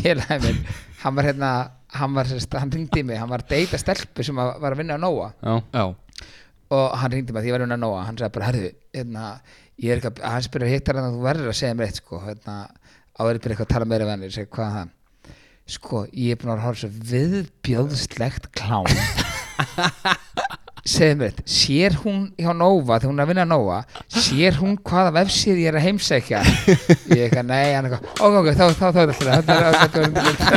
félagi minn hann var hérna hann var sérst, hann ringdi mig, hann var að deyta stelpu sem að, var að vinna á Nóa. Já, og hann ringdi mig því ég var að vinna á Nóa hann sagði bara, herðu, hérna ég er eitthvað, hann spyrir hittar hann að þú verður að segja mér eitt sko, hérna, áður byrja eitthvað að tala meira við hann, ég segi, hvað er það sko, ég er búin að horfa svo viðbjóðslegt klám segðu mér eitt sér hún hjá Nova, þegar hún er að vinna Nova sér hún hvaða vefsíð ég er að heimsækja ég eitthvað, nei, hann eitthvað ok, ok, þá, er þetta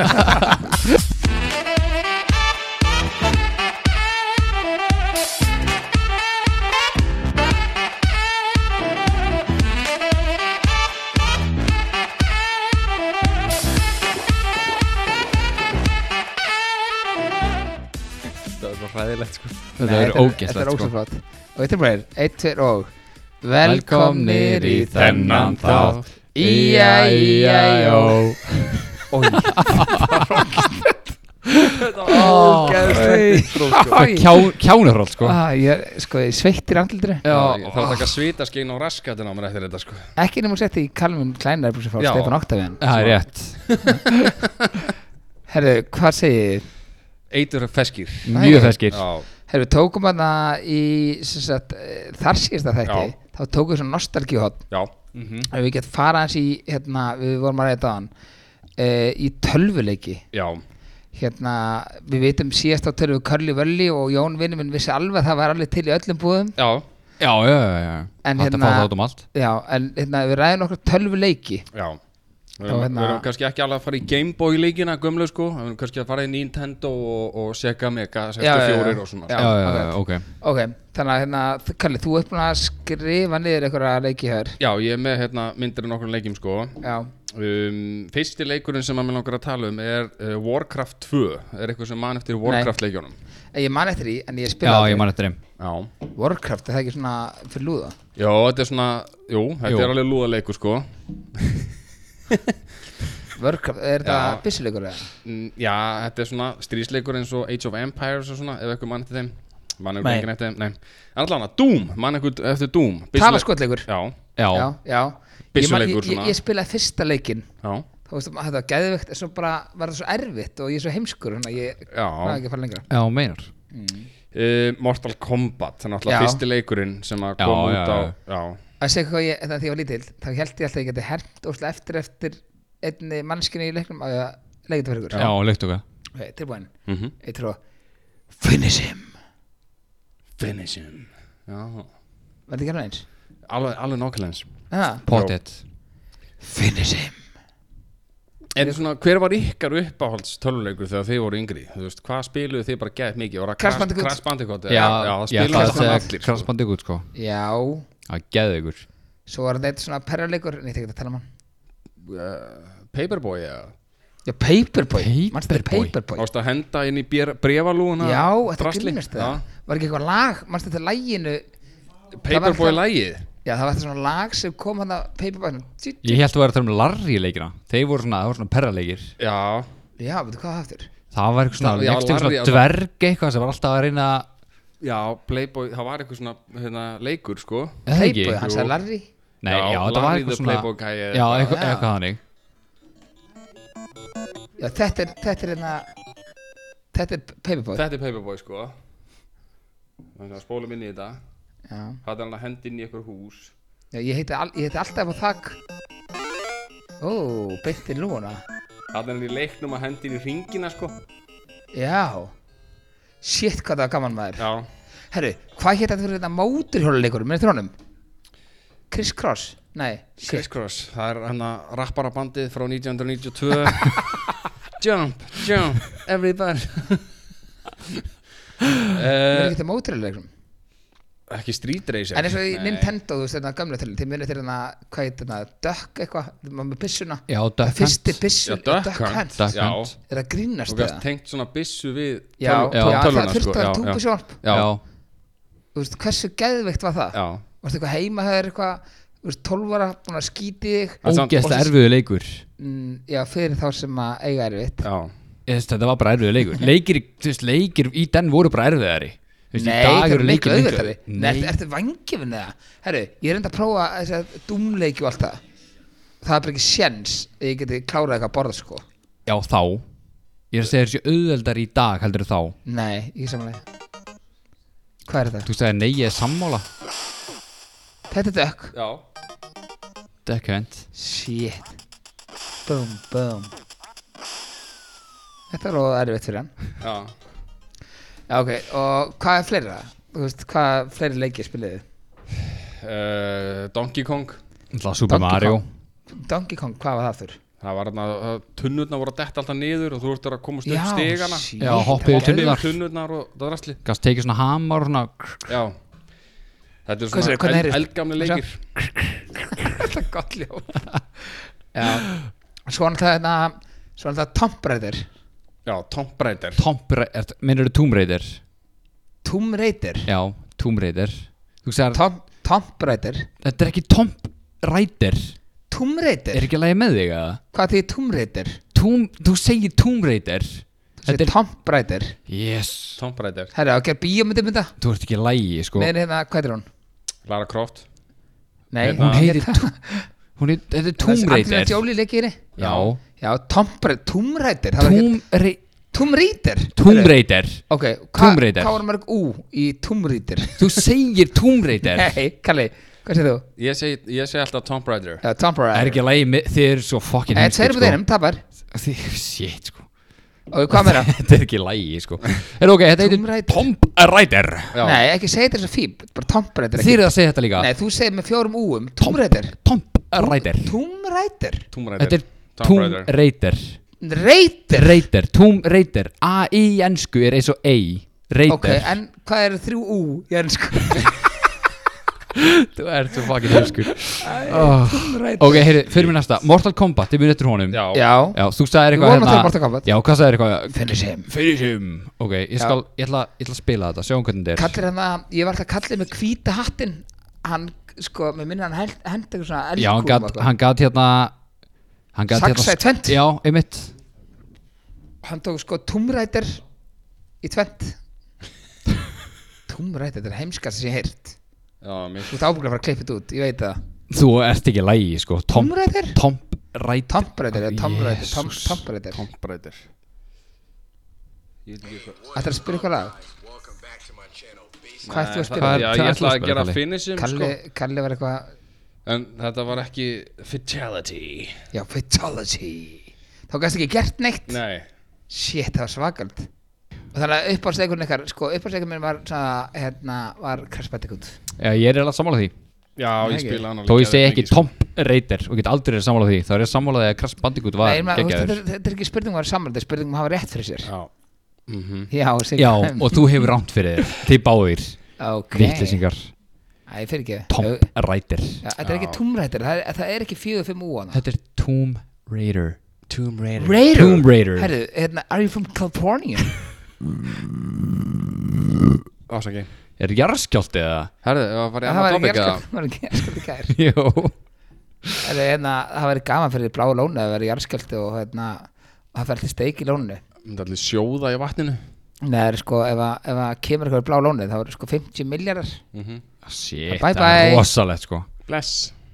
þetta er þetta það er hræðilegt sko þetta er Þetta er sko. ógeðslegt Og þetta er bara 1, 2 og. Velkomnir í þennan þátt. Íja, íja, jó Ói Ógeðslegt Kjá- Kjánufróll sko. Ah, Ég sko, ég sveittir andlitri Já, Ég þarf að taka svitaskein á raskatin á mér eftir þetta sko. Ekki nema að setja í Kalvin Kleinar frá Já. Stefán Octavian það er rétt. Herru, hvað segir þið? Eitur feskir Mjög feskir Já, Herru, við tókum hana í sem sagt, eh, þar síðasta þætti. Já. þá tókum við svona nostalgíhot já, ef við getum fara hans í hérna, við vorum að reyta á hann uh, í tölvuleiki. Já. Hérna, við vitum síðast á tölvu Curly Völli og Jón vinnu minn vissi alveg að það var alveg til í öllum búðum. Já, Já, já, já, já. En hérna- fá það út um allt. Já, en hérna, við ræðum okkur tölvuleiki já Við Já, erum, hérna- við erum kannski ekki alveg að fara í Gameboy leikina gömlu sko. Við erum kannski að fara í Nintendo og, og Sega Mega 64 Já, já, já. og svona Já, Já, já, ok. já, ok. Ok, þannig að hérna, Curly, þú ert búin að skrifa niður einhverja leiki hér. Já, ég er með hérna, myndir af nokkur leikjum sko. Já, um, Fyrsti leikurinn sem að mér langar að tala um er uh, Warcraft 2 Er eitthvað sem man eftir Warcraft leikjónum En ég man eftir því, en ég Já, spila ég man eftir þeim. Já. Warcraft, er það ekki svona fyrir lúða? Já, þetta er svona, jú, þetta Jú. er alveg lúðaleikur sko Warcraft, er Já. það byssuleikur eða? Mm, Já, þetta er svona strísleikur eins og Age of Empires og svona, ef eitthvað mann eftir þeim. Mann eitthvað enginn eftir þeim, nei. En allan að Doom, mann eitthvað eftir Doom. Talaskotleikur Já, Já, já, já. Man, Byssuleikur ég, ég, svona. ég spilaði fyrsta leikin já, þetta var svo bara var það svo erfitt og ég er svo heimskur þannig að ég já. náði ekki að fara lengra. Já, meinar. Uh, Mortal Kombat, þannig Já. að fyrsti leikurinn sem að Já, kom út já, á já. Að Já, segja hvað ég, að ég var lítill þá held ég alltaf að ég geti hermt óslega eftir eftir einni mannskinu í leiknum að ég það fyrir ykkur Já, leikt okkar ok, tilbúin, mm eitt trú finish him. Finish him. Já, var þetta ekki alveg eins? alveg, alveg nákvæmlega eins. Pottet finish him. En svona, hver var ykkar uppáhalds töluleikur þegar þið voru yngri? Þú veist, hvað spiluðu þið bara gett mikið? Crash Bandicoot. Crash Bandicoot? Já, já ég allir Crash sko. Bandicoot sko. Já, Það geði ykkur svo var þetta eitt svona perraleikur en ég tekið að tala um hann. Uh, Paperboy, já já, Paperboy, mannstu þetta Paperboy. Paperboy Ást að henda inn í brefalúna já, þetta grinnast það. Var ekki eitthvað lag, mannstu þetta læginu Paperboy það- lagið? Já, það var þetta svona lag sem kom hann að Paperboy já, Ég held að vera að tala um Larry leikina Þeir voru svona, það voru svona perraleikir Já, veitu hvað það aftur Það var eitthvað svona, Já, Larry, svona já, dverg eitthvað sem var alltaf að reyna já, Playboy, það var eitthvað svona hérna, leikur sko? Playboy, hann sagði Larry? Nei, já, þetta var Larry eitthvað the svona Playboy guy eða Já, eitthvað. eitthvað þannig. Já, þetta er, þetta er hérna þetta er Paperboy. Þetta er Paperboy sko. Þannig að spólum inn í þetta. Já. Það er hann að hendi inn í eitthvað hús. Já, ég heiti, al, ég heiti alltaf á þak. Ó, beinti lúna Það er hann í leiknum að hendi inn í ringina sko. Já shit hvað það var gaman maður. Já, herru, hvað hétt þetta fyrir þetta móturhjóluleikur með þrónum Chris Cross, nei Criss Cross Það er hann að rappara bandið frá 1992 Jump, jump, everybody. Það er uh, ekki þetta móturhjóluleikum Ekki Street Racer. En eins og í Nei. Nintendo, þú veist þetta gamla til þið munið til hérna, hvað heit þetta Duck eitthvað, maður með byssuna. Já, það Duck fyrsti byssu Já, Duck Hunt. Duck Já. Hunt er það grínast Þú gæst eða? tengt svona byssu við já, töl- já, töl- það tölvuna, þurfti sko. að Já, vera túbusjálp Já, Já, þú veist, hversu geðveikt var það? Já. Varstu eitthvað heima, það er eitthvað þú veist, 12 ára, búin að skíti þig? Það er samt- ógeðslega erfiðu leikur. Mm, já, fyrir þá sem að eiga erfitt. Já, Ég veist, Þetta var bara erfiðu leikur. Leikir, þú veist, leikir í den voru bara erfiðari Nei, það er miklu leikir auðvitað Nei, Nei, ertu, ertu vangifin eða? Herru, ég er enda að prófa þess að dúmleiki og allt það. Það er bara ekki sjens að ég geti klárað eitthvað að borða sko. Já, þá. Ég er að segja þessi auðveldar í dag heldur þá. Nei, ekki samanlega Hvað er þetta? Þú segir nei, ég er sammála. Þetta er dökk. Já. Dekkjönd Shit. Boom, boom Þetta er alveg erfitt fyrir hann. Já Já, ok, og hvað er fleira? Þú veist, hvað fleiri leikir spiliði? uh, Donkey Kong Það Super Donkey Mario Kong. Donkey Kong, hvað var það fyrir? Það var þarna, tunnurnar voru að detta alltaf niður og þú ert að komast upp shit, Já, hoppið var tunnurnar. Tunnurnar og það drasli Gast tekið svona hamar og svona Já Þetta er Hvað svona eld, heyrist? eldgamli leikir Þetta er gott ljó Já, svo er það hérna Svo er það Tomb Raider Já, Tomb Raider. Tomb Raider Minnur þú Tomb Raider? Tomb Raider? Já, Tomb Raider. Þú segir Tom, Tomb Raider? Þetta er ekki Tomb Raider. Tomb Raider? Er ekki að lægi með þig að Hvað þýðir Tomb Raider? Tomb, Þú segir Tomb Raider. Þetta Þetta er er Tomb Raider. Yes. Tomb Raider. Herra, á að gera bíómyndum þetta Þú ert ekki að lægi sko. Með hérna, hvað er hún? Lara Croft. Nei, Hérna- Hún heitir hérna- Tó- Hún er Þetta er Tomb Raider. Já. Já, Tomb Raider Það ekki- Tomb Raider Tomb Raider Tomb Raider Ok, hvað var mörg ú í Tomb Raider? Þú segir Tomb Raider Nei, Kalli, hvað segir þú? Ég segi, ég segi alltaf Tomb Raider Já, Tomb Það Raider er ekki að með Þið eru svo fucking Eh, heimskir, Tveir på þeirnum, tapar Þið, shit sko Og hvað meira? Þetta er ekki lægi sko Er ok, þetta heitir. Tomb Raider Já. Nei, ekki segja þetta svo fíb Bara Tomb Raider eru að segja þetta líka Nei, þú segir með fjórum úum Tomb Raider Tomb Raider Tomb Raider Tomb Raider Þetta er Tomb Raider. Raider. Raider? Tomb Raider. A í ennsku er eins og A. Raider. Ok, en hvað eru þrjú ú í ennsku? Þú ert svo fucking heimskur oh. Raider. Ok, heyri, fyrir mér næsta. Mortal Kombat, þið munið eftir honum. Já, Já, þú sagðir Við eitthvað um Mortal Kombat. Já, hvað sagðir eitthvað? Finish him. Finish him. Ok, ég Já. skal, ég ætla, ég ætla að spila þetta Sjáum hvernig þetta er. Kallir hann að, ég var alltaf að kalla með hvíta hattin Hann, sko, mér minna hann hend, hend eitthvað svona Já, hann gat hérna Hann gat Saxa í tvennt. Já, einmitt. Hann tók sko Raider í tvent Raider, þetta er heimskast sem ég mér Þú ert ábúinlega að fara að klippa þetta út, ég veit það. Þú ert ekki lægi, sko. Tom, Tomb Raider? Tomb Raider. Tomb Raider, eða Tomb Raider, Tom- Jesus. Tomb Raider. Tomb Raider. Ég veit ekki hvað Ætlar að spyrja? eitthvað lag? Hvað ert þú að Hvað ég ætla að gera finishum Kalli, sko. Kalli var eitthvað En þetta var ekki Fatality Já, Fatality Þá gæst ekki gert neitt. Nei. Shit, það var svakald Og þannig að uppáðsleikurinn ykkar Sko, uppáðsleikurinn minn var svona, hérna, var Crash Bandicoot. Já, ég er eiginlega sammála því. Já, Nei, ég ekki. spila hann Þó ég segi ekki Tomb Raider og get aldrei verið sammála því. Þá er ég sammála því að Crash Bandicoot var Nei, maður, þú veist, geggjaður. þetta, er- þetta er ekki spurning um að vera saman Þetta er spurning um að hafa rétt fyrir sér. Já. Mhm. Já, Já, og þú hefur ránt fyrir þér. Þið báðir, Ok. vitleysingar Æ, fyrir ekki Tomb Raider. Þetta er ekki. Tomb Raider, það er, það er ekki fjögur fimm úa Þetta er Tomb Raider. Tomb Raider. Raider? Tomb Raider. Herru, hérna, are you from California? Ásaki. Er jarðskjálti eða? Herðu, það var það ég var annað ekki tópik eða? jarðskjálfti, það var ekki jarðskjálfti í gær. Jó Herru, hérna, það væri gaman fyrir blá lónu að vera jarðskjálfti og hérna það fer til steik í lónu Myndi allir sjóða í vatninu Nei, það er sko, ef að, ef að kemur eitthvað blá lónu þá eru sko 50 miljardar Mhm. Shit, Bye, það er bye. rosalegt sko. Bless.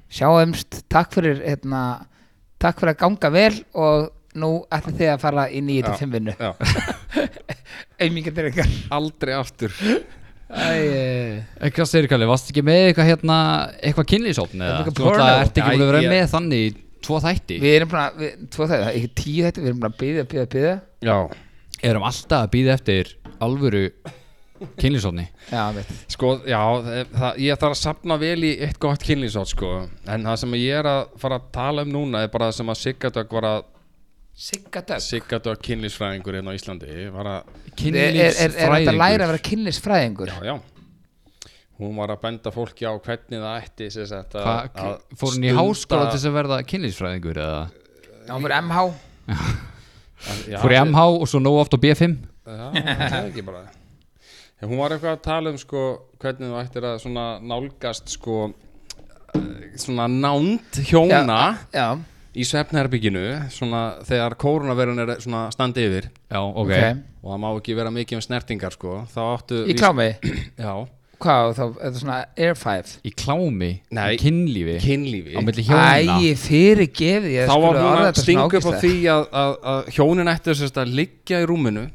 Sjáumst, takk fyrir hérna, takk fyrir að ganga vel og nú ætlum þið að fara í 9-5 vinnu. Já. Auðmingir til ykkar. Aldrei aftur. Æ, Hvað segir Kalli, varst ekki með eitthvað hérna eitthvað kynlýsófn eða? Eitthvað porno? ert ekki búin að vera með þannig í tvo þætti? Við erum bara, við, tvo það, ekki tíu þetta, við erum bara að byggja, byggja, byggja Já Erum alltaf að býða eftir alvöru veit. Sko, já, það, það, ég þarf að sapna vel í eitt gott kynlýsátt, sko. En það sem ég er að fara að tala um núna er bara það sem að Siggadögg var að Sigga dögg? Siggadögg kynlýsfræðingur hérna á Íslandi var að, Er, er, þetta að læra að vera kynlisfræðingur? já, já. Hún var að benda fólki á hvernig það ætti sem sagt, að, Hvað, að fór hún í háskóla til þess að verða kynlýsfræðingur eða? Já, hún fyrir MH Já, Fór í MH og svo nóg oft á B5 Já, það er ekki bara en Hún var eitthvað að tala um sko hvernig þú ættir að svona nálgast sko eh, svona nánd hjóna Já, í svefnherbygginu svona þegar kórunverun er svona standi yfir. Já, ok, ok. Og það má ekki vera mikið um snertingar sko. Þá áttu Í klámi? Já, hvað þá, er það svona Air 5 Í klámi, Nei. í kynlífi. kynlífi Á milli hjóna. Æ, fyrir gefið ég þá var skulle hún orða að þetta svona stinga upp á ógeðslega. því að, að, að hjónin ættu sérst að liggja í rúminu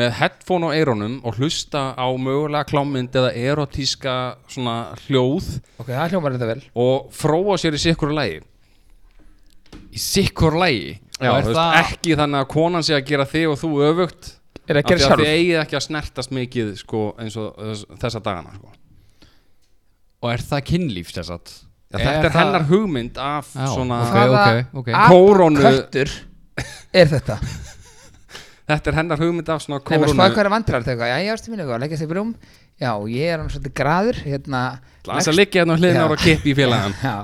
með headphone á eironum og hlusta á mögulega klámynd eða erotíska svona hljóð Ok, það hljómar þetta vel. og fróa sér í sikkuru lægi Í sikkur lægi Já, Og er þú veist, það ekki þannig að konan sé að gera þig og þú öfugt Er það að gera því að sjálf? þið eigið ekki að snertast mikið sko, eins og þess, þessa dagana sko. Og er það kynlíf þess að Já, þetta er, hennar hugmynd af Já, svona ok, Hvaða ok, ok. Kórónu- Köttur er þetta? Þetta er hennar hugmynd af svona Nei, maður spáði hvað er vandrar þegar Já, ég ástu mínu eitthvað, leggja sig brum Já, ég er hann svolítið graður Hérna Þess að liggja hérna á hliðin Já. ára og kippi í félagann Já,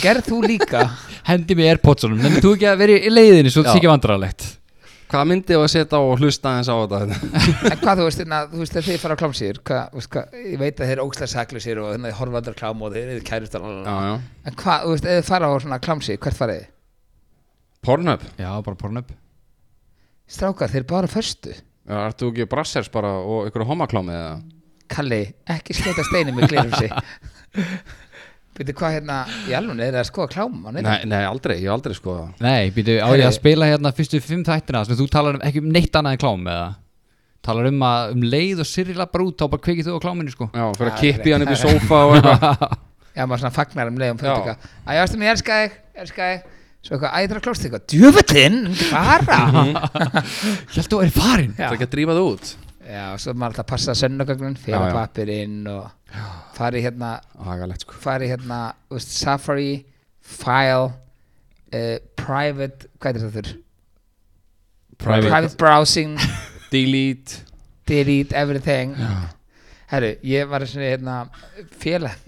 gerð þú líka? Hendi mig Airpodsunum Nefnir þú ekki að vera í leiðinni svo þetta sé ekki vandrarlegt Hvaða myndi þú að setja á og hlusta eins á þetta En hvað þú veist, hérna, þú veist, þegar þið fara á klámsýr hvað, hvað, ég veit að þeir eru ógstlega saklusir og hérna þið horfa aldrei klám og þeir eru kærust Já, já. En hvað, þú veist, ef þið fara á svona klámsýr, hvert farið þið? Pornhub? Já, bara pornöp Strákar, þeir eru bara á föstu. Já, ertu ekki brassers bara og ykkur homaklámi eða? Kalli, ekki skjóta steini með glirumsi Veitu hvað hérna, í alveg er það að skoða klám á netinu? Nei, nei, aldrei, ég hef aldrei skoða það Nei, býtu, á ég að spila hérna fyrstu fimm þættina sem þú talar um, ekki um neitt annað en klám eða? Talar um að um leið og Sirri lappar út þá bara kveikið þú á kláminu sko. Já, fyrir að kippi hann upp í sófa og eitthvað. Já, maður svona fagnar um leiðum Já. fyrir eitthvað Æ, ég ástu mig, ég elska þig, ég elska þig. Svo eitthvað, æ, það að klósta eitthvað. Djöfullinn, fara Hjælt þú að er farin Það er ekki að drífa það út já og svo maður alltaf að passa sönnugögnun Já, Fyrir já. pappirinn og fari hérna sko. Fari hérna, veist, Safari File uh, Private, hvað er þetta þurr? Private, Private browsing. Delete. Delete everything. Herru, ég var svona hérna félag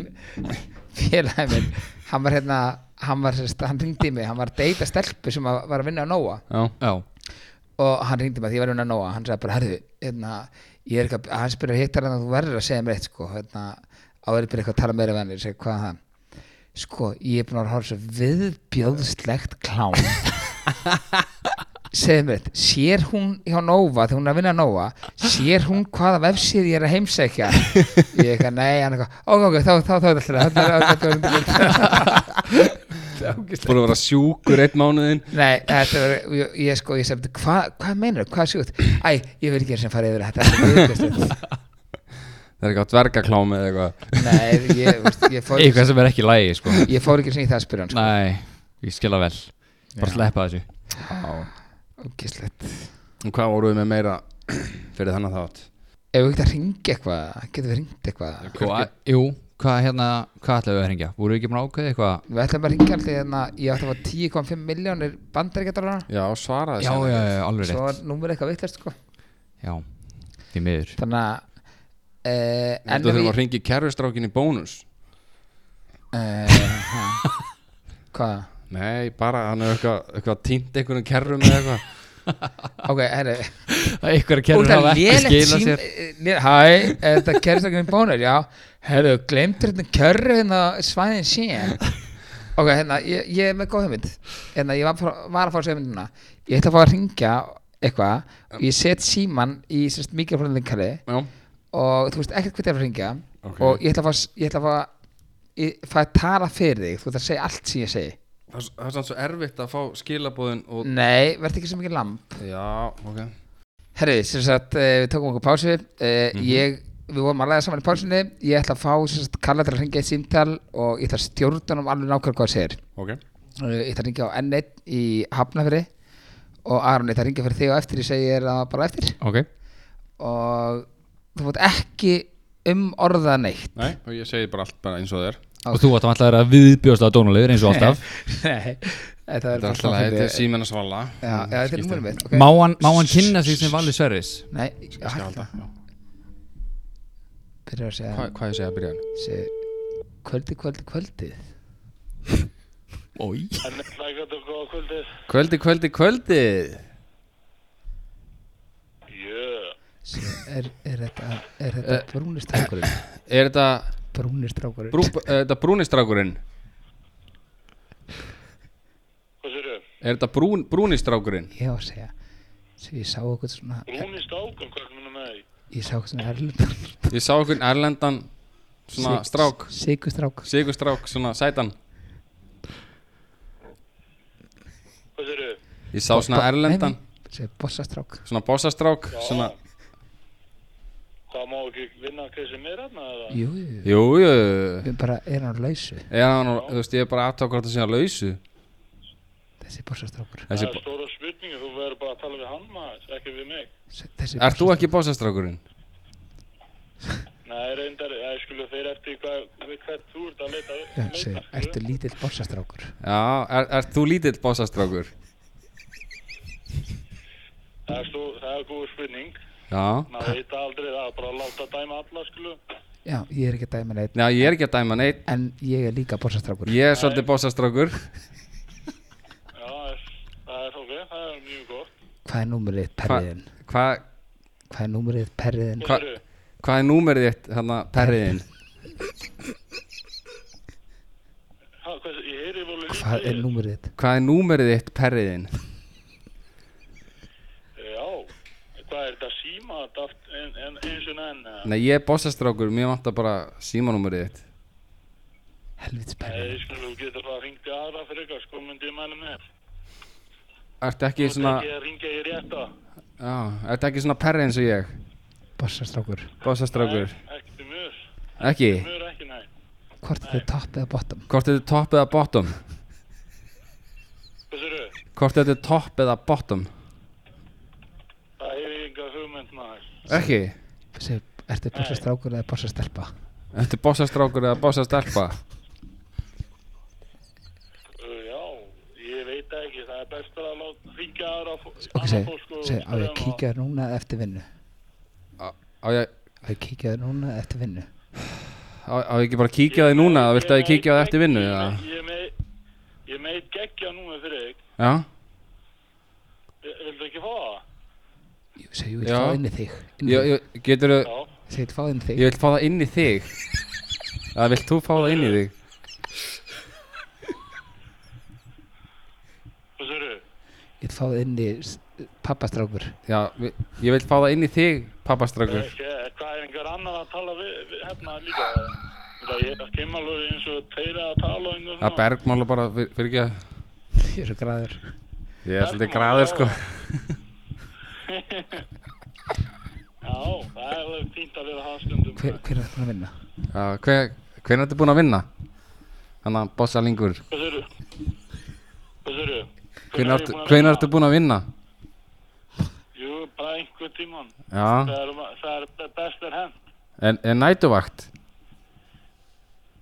félagi minn, hann var hérna hann var, hann ringdi mig, hann var að deyta stelpu sem að, var að vinna á Nóa. Já, Já, og hann ringdi mig því ég var að vinna á Nóa hann. Sagði bara, herru, hérna ég er ekki að, hann spyrir að hittar hann að þú verður að segja mér eitt sko, hérna, áverið byrja eitthvað að tala meira við hann, ég segi, hvað það? Sko, ég er búin að horfa svo viðbjóðslegt klám. Segðu mér eitt sér hún hjá Nova þegar hún er að vinna á Nova sér hún hvaða vefsíð ég er að heimsækja? Ég eitthvað, nei, hann eitthvað ok, ok, þá, þá, þá, þá, þá, þá, þá, búin að vera sjúkur einn mánuðin Nei, þetta var, ég, ég sko, ég segi, hvað hva meinar, hvað sjúkt? Æ, ég vil ekki sem fara yfir þetta, er. Það er eitthvað dvergaklámi eða eitthvað Nei, ég, veist, ég fór eitthvað sem er ekki lægi sko ég fór ekki sem í það að spyrja hann, sko. Nei, ég skilja vel Bara Já. sleppa þessu Ógislegt. Og hvað voruð við með meira fyrir þannig þátt? Ef við getum að ringa eitthvað, getum við ringt eitthvað? Hva, Jú, hvað hérna, hvað ætlaðu við að hringja? Voru við ekki búin að ákveða eitthvað? Við ætlum að ringa alltaf hérna, ég átti að fá 10,5 miljónir bandaríkjadólarna, Já, svaraði Já, já, já, alveg svo rétt. var númer eitthvað vittlust, sko. Já, því miður. Þannig að, uh, en Þú þurfum að ringi kerfistrákin í bónus. Uh, Hvað? Nei, bara hann er eitthvað, eitthvað tínt einhverjum kerrum eða eitthvað. Ok, herri, Eitthvað Úr það ekki lélegt skila sím sér. eh, Hæ, er þetta kerst ekki með bónur, já Herru, glemtur hérna kjörru hérna svæðin síðan Ok, hérna, ég, ég er með góð hugmynd. Hérna, ég var, að fá- var að fá sér myndina Ég ætla að fá að ringja eitthvað. Og Ég set síman í sérst mikrofónlinkali Já, og þú veist ekkert hvað það er að ringja Ok. og ég ætla að fá, ég ætla að fá ég fæ að tala fyrir þig, þú ætla að segja allt sem ég segi. Það er- það er samt svo erfitt að fá skilabóðin og Nei, verð ekki svo mikið lamp Já, ok. Herri, sem sagt, uh, við tókum okkur pásu. Uh, ég, við vorum að læða saman í pásunni ég ætla að fá, Karla til að ringja í símtal og ég ætla að stjórna um alveg nákvæmlega hvað það segir. Ok. Uh, ég ætla að ringja á N1 í Hafnafri og Aron, ég ætla að ringja fyrir þig og eftir ég segi þér það bara eftir. Ok, og þú fótt ekki um orða neitt. Nei, og ég segi bara allt bara eins og það er og þú átt að alltaf vera viðbjóðslega dónulegur eins og alltaf. Nei, þetta er alltaf þetta er fyndið. símenn að svala Já, já, þetta er Skiptir. númerið mitt ok. Má hann, kynna sig sem Valli Sverris? Nei, Skal já, halda já. Byrjar að segja Hvað, hvað ég segja að byrja hann? segi, kvöldi, kvöldi, kvöldið Ói En flækat og góða kvöldið. Kvöldi, kvöldi, kvöldi Jö. Segi, er, er þetta, er þetta brúnistrákurinn Er þetta brúnistrákurinn brú, er þetta brúnistrákurinn? Hvað sér þau? Er þetta brún, brúnistrákurinn? að segja svo ég sá okkur svona Brúni stákum, hvað er? Ég sá svona erlendan. Ég sá einhvern erlendan svona strák. Sigurstrák Sigur strák, svona sætan. Hvað sér þau? Ég sá svona erlendan. Bossastrák. Svona bossastrák. Svona Hvað má ekki vinna hvað sem er hérna eða? Jú, jú, Jú, jú, jú. Við bara erum á lausu. Já, þú veist, ég er bara aðtáð hvort það sé að lausu Þessi bossastrákur Þessi, Það er stóra spurningi, þú verður bara að tala við hann maður, ekki við mig. Þessi Ert þú ekki bossastrákurinn? Nei, reyndar, ég skulle þeir eftir hvað, við hvert þú ert að leita. Já, leita, segir, skilur. ertu lítill bossastrákur Já, er, ert þú lítill bossastrákur? Það er, stó, það er góð spurning. Já Maður veit aldrei, það er bara að láta dæma alla, skulu. Já, ég er ekki að dæma neitt Já, ég er ekki að dæma neitt En ég er líka bossastrákur Ég er svolítið bossastrákur Já, það er, það er ok, það er mjög gott. Hvað er númerið perriðin? Hvað Hvað er númerið perriðin? Hva- Hvað hva er númerið þitt, hérna, perriðin? Hvað ég er númerið? Hvað er númerið þitt, perriðin? Já, hvað er þetta síma daft en, en, eins og enn? Nei, ég er bossastrákur, mér vantar bara símanúmerið þitt Helvits perriðin skulu, þú getur bara að ringja aðra fyrir eitthvað, sko, myndi ég mæla með. Ertu ekki Þú svona, ert ekki að ringja í rétta. já, ertu ekki svona perrið eins og ég? Bossastrákur Bossastrákur ekki til mjög. Ekki? Mjög ekki, nei. Hvort er þið topp eða bottom? Hvort er þetta topp eða bottom? Hvað sér þau? Hvort er þetta topp eða bottom? Það hefur enga hugmynd maður. Ekki? Segir, ertu bossastrákur eða bossastelpa? Ertu bossastrákur eða bossastelpa? Uh, já, ég veit það ekki, það er best bara að láta fó- Ok, segi, segi, á ég að um kíkja þér núna eftir vinnu? Á á ég, Á ég að kíkja þér núna eftir vinnu? á, á ég ekki bara að kíkja á þig núna? eða Viltu að ég kíkja á þig eftir vinnu? Ég eða? Ég meit, ég meit geggja núna fyrir þig. Já? Vi- Viltu ekki fá það? Jú, segi, ég vil Já. fá inn í þig inn í Ég, þig. ég, getur þú, Já. Segi, ég vil fá inn í þig ég vil fá það inn í þig Eða vilt þú fá það inn í þig? Hvað sér þau? Ég vil fá það inn í pappastrákur Já, vi- ég vil fá það inn í þig, pappastrákur Hvað er einhver annar að tala við, við hérna líka? Það ég er kemur alveg eins og þeir eru að tala og einhver Það bergmála bara fyr- fyrir ekki að Ég er svo græður Ég er svolítið græður sko Já, það er alveg fínt að vera það stundum. Hver, hver er það búin að vinna? Já, hver, hvernig ertu búin að vinna? Þannig að bossa lingur Hvað sér þau? Hvað sér þau? Hvernig ertu, búin að vinna? Jú, bara einhver tíman. Já, Það er, það er be- best er hend. en, en nætuvakt?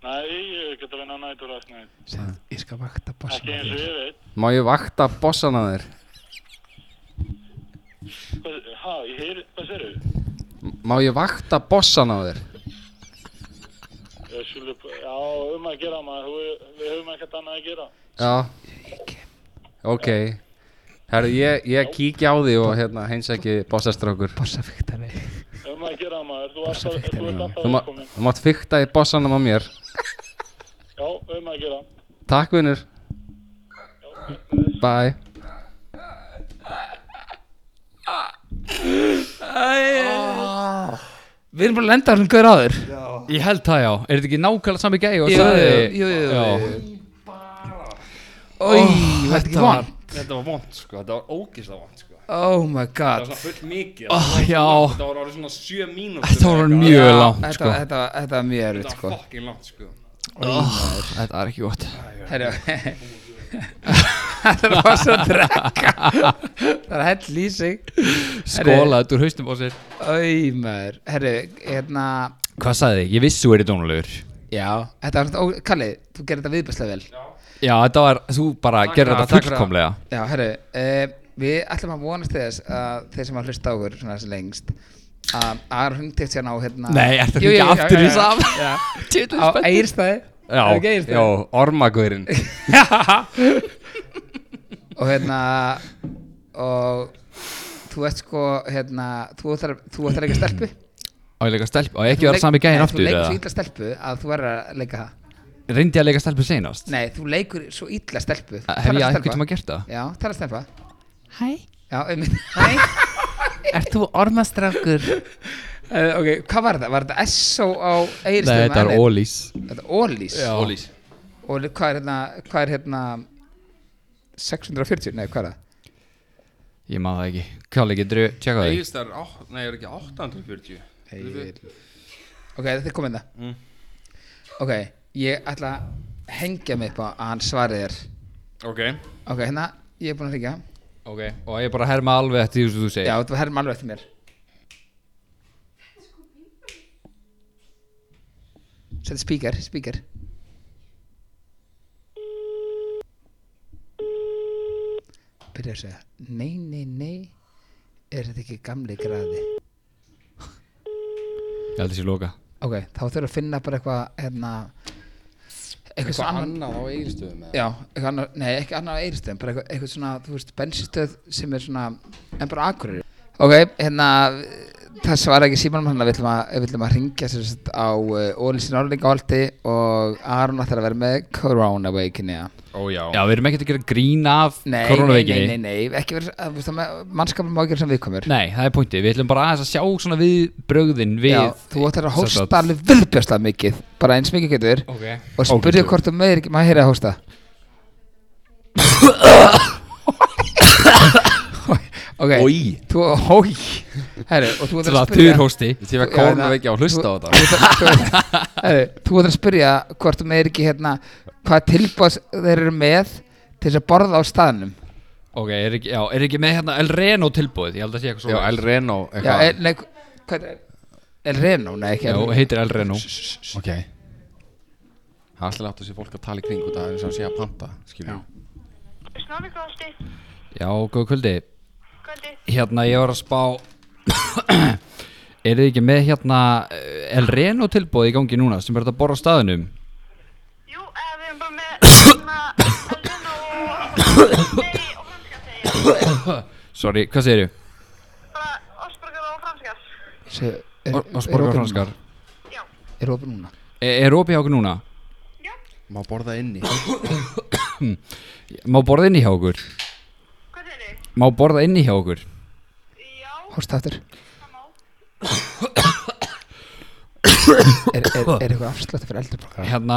Nei, ég get að vinna næturast, nei. Segi, ég skal vakta Ekki bossana eins og þér ég veit. Má ég vakta bossana þér? Hvað, ha, ég heyri, hvað sér þau? Má ég vakta bossana þér? Ég skulu, já, um að gera maður, við höfum ekkert annað að gera. Já Ok. Herru, ég, ég kíkja á því og hérna heimsæki bossastrákur. Bossafiktari Um að gera maður, þú ert alltaf, ert alltaf Þú, má, velkomin. þú mátt fykta í bossanum á mér. Já, um að gera. Takk vinnur Bye. Við erum bara að lenda hún hver áður. Ég held það já, er þetta ekki nákvæmlega sami gæi og Jú, sagði jú, jú, Já. jú. Þetta von Þetta var vond sko, þetta var ógislega vond sko. Oh my god. svona full mikið. Ah, já. Þetta var orðið svona 7 mínútur Þetta var mjög Já, langt þetta, sko. þetta, þetta var mjög erfitt Þetta sko. var fucking langt sko. Þetta er ekki gott. Herru Það er að fá svo að drekka. Það er að hella í sig. Skóla þetta úr haustum á sér. Maður. Herru, hérna Hvað sagði þið? Ég vissi þú er dónulegur Já, þetta var svona, ó, Kalli, þú gerir þetta viðbæslega vel. Já, þetta var, þú bara gerir Já, þetta fullkomlega. Já, herru, uh, við ætlum að vonast þess að þeir sem að hlusta á okkur svona þessi lengst að hringdi eftir hérna á hérna Nei, jú, hringja já, aftur já, í já, sam? Já, Tjóðlega á Egilstæði Já, Er ekki? Já, ormagurinn og hérna og þú ert sko hérna, þú ætlar, ekki að stelpu. Á ég leika stelpu, á ég ekki að vera sami Nei, aftur Þú leikur eða? svo illa stelpu að þú verður að leika það Reyndi að leika stelpu seinast? Nei, þú leikur svo illa stelpu Hef ég eitthvað tíma gert það? Já, tala stelpa Hæ, Já, einmitt Hæ ert þú ormastrákur? uh, ok, hvað var þetta? Var þetta SO á Nei, Eiristöðum? þetta er Ólís Þetta er Ólís Ólís Og hvað er hérna, hvað er hérna 640, nei hvað er það? Ég maður það ekki Kjáli, getur þú tjekka það? Er, á- nei, er ekki 840 Egil Ok, þetta er komið það Mm. Ok, ég ætla að hengja mig upp á að hann svarið er Ok. Ok, hérna, ég er búinn að hengja Ok, og ég bara herma alveg eftir því sem þú segir. Já, var herrm alveg eftir mér. Sett spíkar, spíkar Byrja að segja Nei, nei, nei Er þetta ekki gamli graði? Ég held þessi loka. Ok, þá þurfum að finna bara eitthvað hérna eitthvað annað á Egilstöðum eða? Já, eitthvað annað, nei ekki annað á Eiristöðum bara eitthvað, eitthvað svona, þú veist, bensinstöð sem er svona, en bara akkurir Ok, hérna, það svara ekki símanum hann að við ætlum að, við ætlum að ringja sem sagt á uh, Ólísin Orlingaholti og Aron ætlar að vera með Corona Wakening Ó já. Já, við erum ekkert að gera grín af Nei, nei, koronaveikinni nei, nei, nei, ekki verið, mannskapin má ekki vera sem viðkomur Nei, það er pointið, við ætlum bara aðeins að sjá svona við brögðin við Já, þú ætlar að hósta alveg viðbjörslega mikið, bara eins mikið getur. Ok. Og spyrja hvort þú meður ekki, maður að hósta ok, Ói þú, hói herru, og þú ætlar að spyrja þurrhósti var Já, kórna það- ekki á að hlusta á þetta. herru, þú ætlar að spyrja hvort þú meður ekki hérna hvað tilbúð þeir eru með til þess að borða á staðnum. Ok, er ekki, já, er ekki með hérna El Reno tilbúið Ég held að sé eitthvað Já, svona El Reno já, eitthvað er, nei, hvað er El Reno, nei ekki Já, El heitir El Reno. Ok. Það er alltaf látt að sé fólk að tala í kring út af eins og að sé að panta Kosti, Já, góð kvöldi kvöldi. Hérna, ég var að spá Er þið ekki með hérna El Reno tilbúið í gangi núna sem er að borra á staðinum Jú, eh, við erum bara með svona Elvin og Nei, og franska segja. Sorry, hvað segir þú? Bara Osborgar og franskar. Se, er, Og sporgar franskar Já, er opið núna Er, er opið hjá okkur núna? já, Má borða inni Má borða inni hjá okkur? Má borða inni hjá okkur? Já, hósta aftur er, er, er eitthvað afsláttu fyrir eldri borgara Hérna,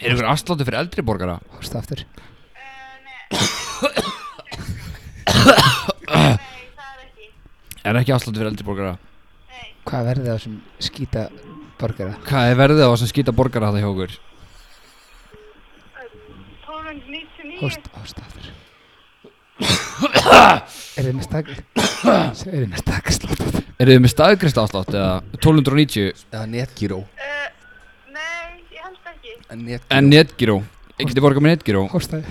er ykkur afsláttu fyrir eldri borgara? hósta aftur nei. nei, það er ekki. Er ekki afsláttu fyrir eldri borgara? Nei, hvað verði það sem skýta borgara Hvað er verðið á sem skýta borgara þetta hjá okkur? 1299. hósta, hósta aftur er þið með stak er þið með stak sláttu Er þið með staðgrist afslátt eða 1290 Eða netgíró. Uh, nei, ég held ekki. Netgíró. En netgíró? Ég geti borgað með netgíró. Hósta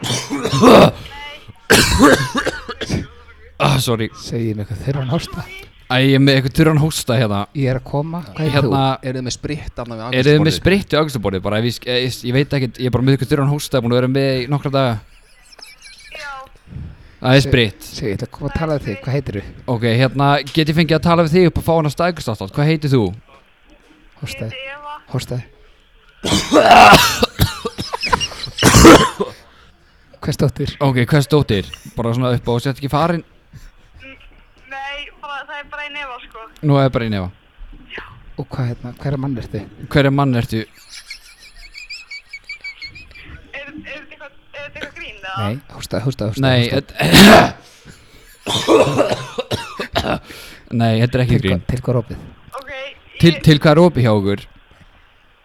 ah, Sorry. Segið mér eitthvað þegar hann hósta Æ, ég er með eitthvað þurran hósta hérna. Ég er að koma. Hvað er Hérna, Er þið með spritt af er þið með spritt í augustaborðið bara ef ég, ég, ég, ég veit ekkert, ég er bara með eitthvað þurran hósta búin að vera með í nokkra daga Það er spritt ég ætla að koma að tala við þig. Hvað heitir þú? Ok, hérna, get ég fengið að tala við þig upp að fá hana staðgrist afslátt Hvað heitir þú? hósta ég heiti Eva. hósta hvað stóttir Ok, hvers dóttir? Bara svona upp á og sett ekki farin? Nei, bara, það er bara í nefa, sko. Nú er bara í nefa og hvað hérna hver er mann ertu? Hverja mann ertu? Er, er þetta eitthvað, er þetta eitthvað grín, eða? nei hósta hósta hósta Nei, hósta. Nei, þetta er ekki til, grín hvað- til hvað er opið Ok, Til, ég, til hvað er opið hjá okkur?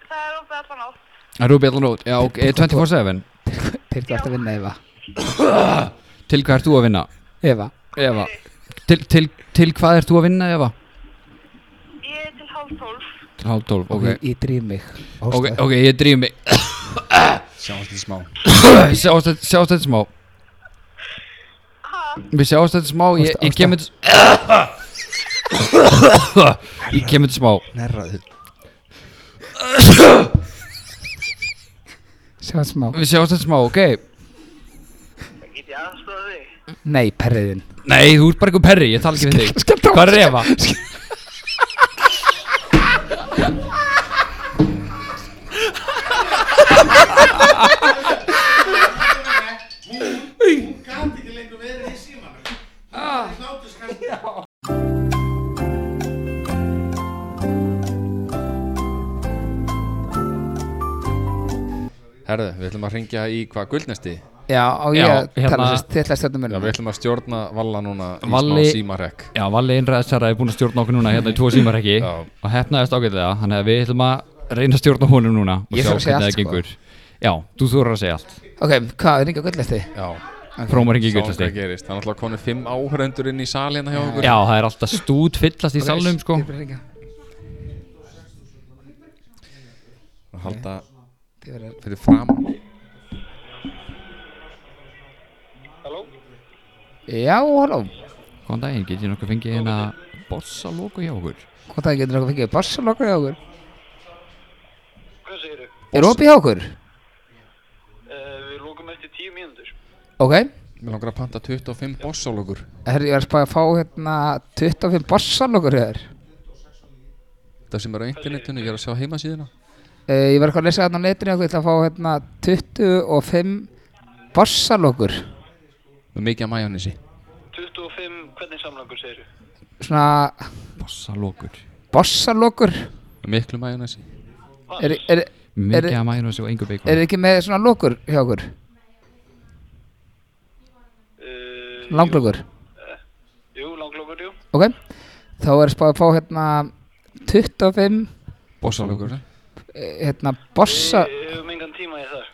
það er opið allan átt. Það er opið allan út Já, ok, 24-7 til hvað ertu að vinna Eva Til hvað ert þú að vinna? Eva Eva Til, til, til hvað ert þú að vinna, Eva? Ég er til hálf tólf. Til hálf tólf, ok ég, drýf mig Ok, ok, ég drýf mig Sjáumst þið smá. Sjáast þetta- sjáast þetta smá. Ha? Við sjáast þetta smá Ég, ég kemur Ég kemur þetta smá. Nerraðu sjá það smá. Við sjáast þetta smá, ok. Get ég aðstofa þig? nei perriðin Nei, þú ert bara einhver perri, ég tala ekki við þig. Hvað er Eva? Hún gæti ekki lengur verið í símanum. Það er hlátuskast. Herðu, við ætlum að ringja í hvað guldnesti? Já, og ég Já, hérna- tala sérst til að stjórnum Já, við ætlum að stjórna Valla núna í Valli- smá símarekk. Já, Valli innræðsara er búin að stjórna okkur núna hérna í tvo símarekki Já. og hefnaðist ágætlega þannig að við ætlum að reyna að stjórna honum núna og Ég sjá þarf að segja hvernig allt, það sko. gengur Já, þú þurfur að segja allt Ok, hvað, er ringa gullesti? Já, Prómar ekki sáum gullasti hvað gerist Það er alltaf konið fimm áhöröndur inn í sali hérna hjá okkur Já, það er alltaf stút fyllast í salnum sko Ég er bara að hringja. að halda fyrir fram Halló? Já, halló Góðan daginn, get ég nokkuð fengið hérna bossa logo hjá okkur Hvað það getur okkur fengið bossalokur hjá okkur? Hvað segirðu? Er opið hjá okkur? Uh, við lókum eftir tíu mínútur. Ok, Mér langar að panta 25 bossálögur herri, ég að spæða að fá hérna 25 bossalokur hér Það sem er á internetinu, ég er að sjá heimasíðuna. Uh, Ég var eitthvað að lesa hérna á netinu og ég ætla að fá hérna 25 bossalokur. Með mikið að majónisi 25, hvernig samlangur segirðu? Svona Bossa logur bossalokur. Með miklu majónisi Er, er, Mikið Er- að mæna og engu beikon er þið ekki með svona lokur hjá okkur? Langlokur Jú, langlókur, jú. Ok, þá er spáð að fá hérna 25 Bossálögur eh, hérna bossa Við höfum engan tíma í það.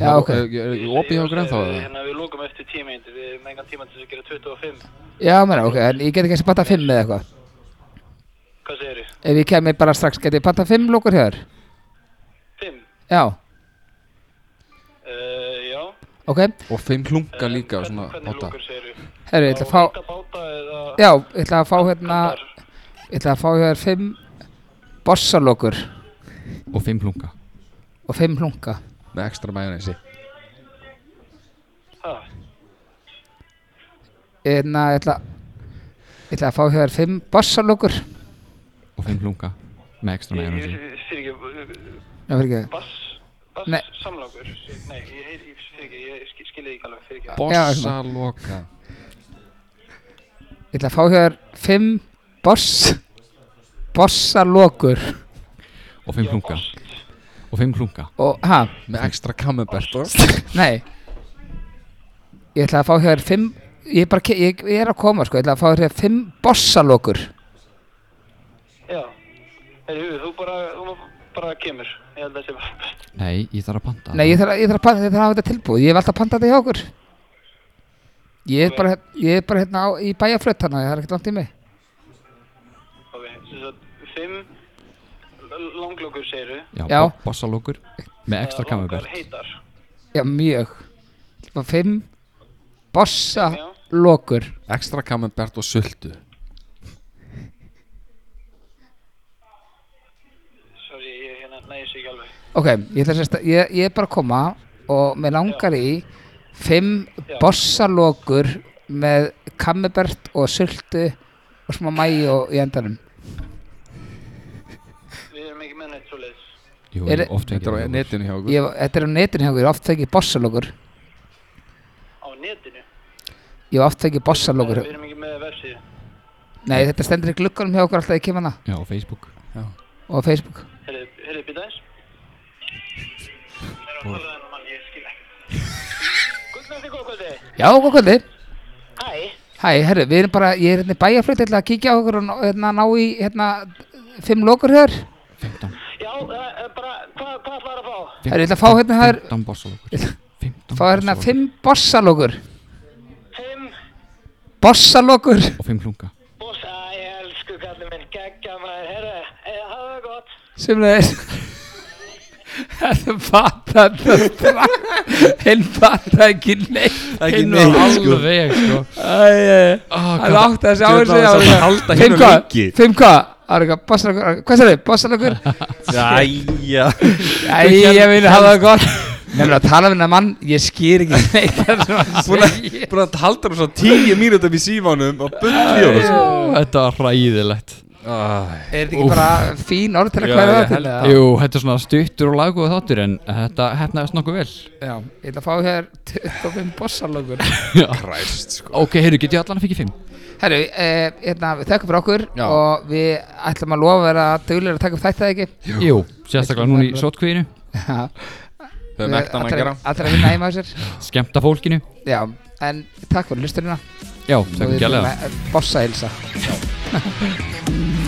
Já, ok. Er er opið hjá Við- eða? Hérna, við lókum eftir tíu mínútur. Við höfum engan tíma til að gera 25. Já, meina, ok, en ég get ekki að panta 5 eða eitthvað Hvað segirðu? Ef ég kemi bara strax, get ég panta 5 lokur hér? 5? Já, Uh, já. Ok, Og 5 klunga Eh, líka hvern- svona Hvernig báta. herru, ég ætla að fá báta eða... Já, ég ætla að fá hérna? Ég ætla að fá hér 5 bossalokur. Og fimm plunga og 5 hlunga. Með ekstra majónisi Ha? Hérna, ég ætla Ég ætla að fá hér 5 bossalokur. Og fimm plunga Með ekstra mæna ég, fyrir ekki, Já, fyrir ekki. Bass, bass Nei. samlangur. Nei, ég fyrir ekki, ég skil- skilði ekki alveg. Bossaloga Ég ætla að fá hér 5 boss bossalokur Og fimm plunga Og fimm plunga og, ha, Með ekstra camembert og? Nei. Ég ætla að fá hér 5 Ég ég, ég er að koma sko, ég ætla að fá hér 5 bossalokur Já. Þú bara, þú bara kemur. Ég held að það sé bara best. Nei, ég þarf að panta Nei, ég þarf, að- ég þarf að panta, ég þarf að hafa þetta tilbúið Ég hef alltaf pantað þetta hjá okkur Ég er bara, ég er bara hérna á, í bæjarflött þannig að það er ekkert langt í mig Ok, þess að fimm l- langlókur segirðu. Já, Já. bo- bossa logur Með ekstra Eh, langar kammerbert heitar. Já, mjög Og 5 bossa lokur Ekstra camembert og sultu Sorry, ég hérna næði sig ekki alveg. Ok, ég, ætla að sérst, ég, ég er bara að koma og mér langar í 5 Já. bossa lokur með kammebert og sultu og smá mægi og í endanum Við erum ekki með neitt svo leiðis. Jú, Er- oft Þetta er á netinu hjá okkur ég, Þetta er á netinu hjá okkur, ég hef oft fengið bossa lokur Á netinu? Ég hef oft fengið bossa Nei, lokur við erum ekki með vefsíðu. Nei, þetta stendur í glugganum hjá okkur alltaf ég kem hana Já, á Facebook og á Facebook Heyrðu, heyrðu, býta eins. Það er að tala þennan mann, ég skil ekki. Guðnætti góð kvöldi. Já, hvað kvöldi? Hæ. Hæ, herru, við erum bara, ég er hérna í bæjarflöt, ég ætla að kíkja á okkur og hérna, ná í, hérna, fimm lokur hér. 15 Já, uh, bara, hvað, hvað ætlar að fá? Herru, ég ætla að fá hérna hér, 15 bossa logur 15 fá hérna fimm bossalokur. Fimm. Bossalokur. Og fimm plunga Boss, að ég elsku kallið minn, geggja maður, herru, eh, hafa það gott. Sem það. Þetta fattar það strax. Hinn fattar ekki neitt. Ekki Hinn var sko. alveg, sko hann átti að sjá þessu á að halda Fimm hérna hvað? Fimm hvað? Það hvað sér þið? Bossalokur? Jæja Æ, ég vil hafa það gott Nefnir að tala við hennar mann, ég skýr ekki neitt það sem hann Búin að, segir búin að halda hann svona tíu mínútum í símanum og honum Já, Þetta var hræðilegt Æ, Er þetta ekki bara fín orð til að Já, kvæða ég það til? held eða? Jú, þetta er svona stuttur og laggóð þáttur en þetta hefnaðist nokkuð vel. Já, ég ætla að fá hér 25 bossalokur Kræst sko. Ok, heyrðu, get ég allan að fikk fimm? Herru, eh, hérna, við þekkum fyrir okkur Já. og við ætlum að lofa að vera duglir að taka upp þætti það ekki? Jú, sérstaklega núna í sótkvíðinu. Já, Þegar vekt hann að gera. Allir að vinna heima á sér. Skemmta fólkinu. Já, en takk fyrir hlusturina Já, við gælega Bossa hilsa 哈 哈